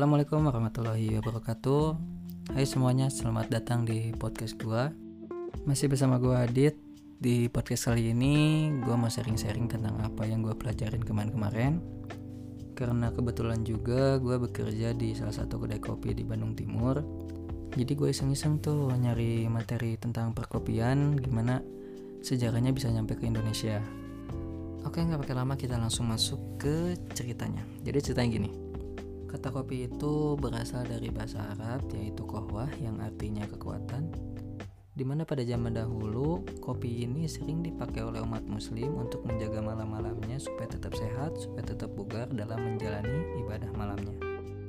Assalamualaikum warahmatullahi wabarakatuh. Hai semuanya, selamat datang di podcast gua. Masih bersama gua Adit. Di podcast kali ini gua mau sharing-sharing tentang apa yang gua pelajarin kemarin-kemarin. Karena kebetulan juga gua bekerja di salah satu kedai kopi di Bandung Timur. Jadi gue iseng-iseng tuh nyari materi tentang perkopian Gimana sejarahnya bisa nyampe ke Indonesia. Oke nggak pakai lama kita langsung masuk ke ceritanya. Jadi ceritanya gini Kata kopi itu berasal dari bahasa Arab yaitu kohwah yang artinya kekuatan. Di mana pada zaman dahulu kopi ini sering dipakai oleh umat muslim untuk menjaga malam-malamnya supaya tetap sehat, supaya tetap bugar dalam menjalani ibadah malamnya.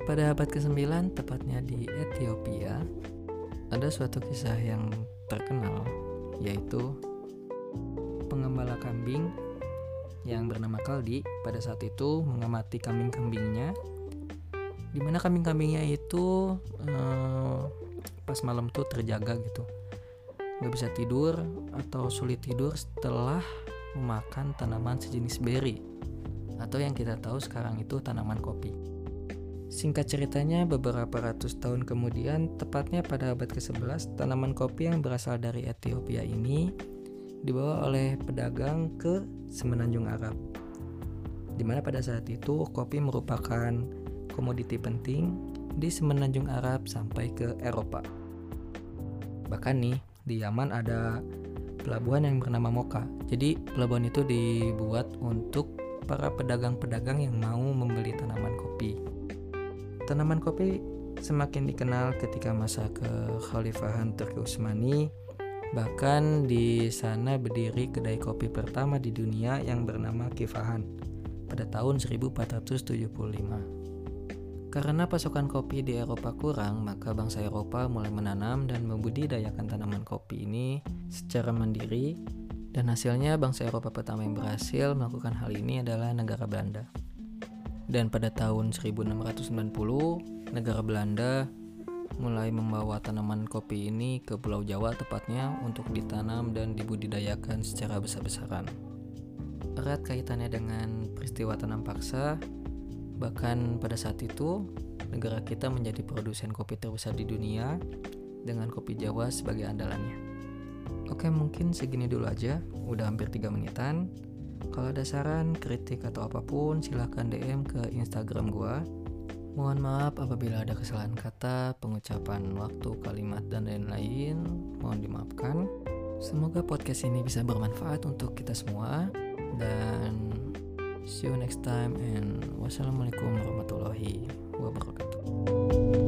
Pada abad ke-9 tepatnya di Ethiopia ada suatu kisah yang terkenal yaitu pengembala kambing yang bernama Kaldi pada saat itu mengamati kambing-kambingnya di mana kambing-kambingnya itu eh, pas malam tuh terjaga gitu nggak bisa tidur atau sulit tidur setelah memakan tanaman sejenis berry atau yang kita tahu sekarang itu tanaman kopi. Singkat ceritanya, beberapa ratus tahun kemudian, tepatnya pada abad ke-11, tanaman kopi yang berasal dari Ethiopia ini dibawa oleh pedagang ke semenanjung Arab. Di mana pada saat itu kopi merupakan komoditi penting di semenanjung Arab sampai ke Eropa. Bahkan nih, di Yaman ada pelabuhan yang bernama Moka. Jadi pelabuhan itu dibuat untuk para pedagang-pedagang yang mau membeli tanaman kopi. Tanaman kopi semakin dikenal ketika masa kekhalifahan Turki Utsmani. Bahkan di sana berdiri kedai kopi pertama di dunia yang bernama Kifahan pada tahun 1475. Karena pasokan kopi di Eropa kurang, maka bangsa Eropa mulai menanam dan membudidayakan tanaman kopi ini secara mandiri dan hasilnya bangsa Eropa pertama yang berhasil melakukan hal ini adalah negara Belanda. Dan pada tahun 1690, negara Belanda mulai membawa tanaman kopi ini ke Pulau Jawa tepatnya untuk ditanam dan dibudidayakan secara besar-besaran. Erat kaitannya dengan peristiwa tanam paksa Bahkan pada saat itu, negara kita menjadi produsen kopi terbesar di dunia dengan kopi Jawa sebagai andalannya. Oke, mungkin segini dulu aja. Udah hampir 3 menitan. Kalau ada saran, kritik atau apa pun, silahkan DM ke Instagram gua. Mohon maaf apabila ada kesalahan kata, pengucapan waktu, kalimat, dan lain-lain. Mohon dimaafkan. Semoga podcast ini bisa bermanfaat untuk kita semua. Dan See you next time and wassalamualaikum warahmatullahi wabarakatuh.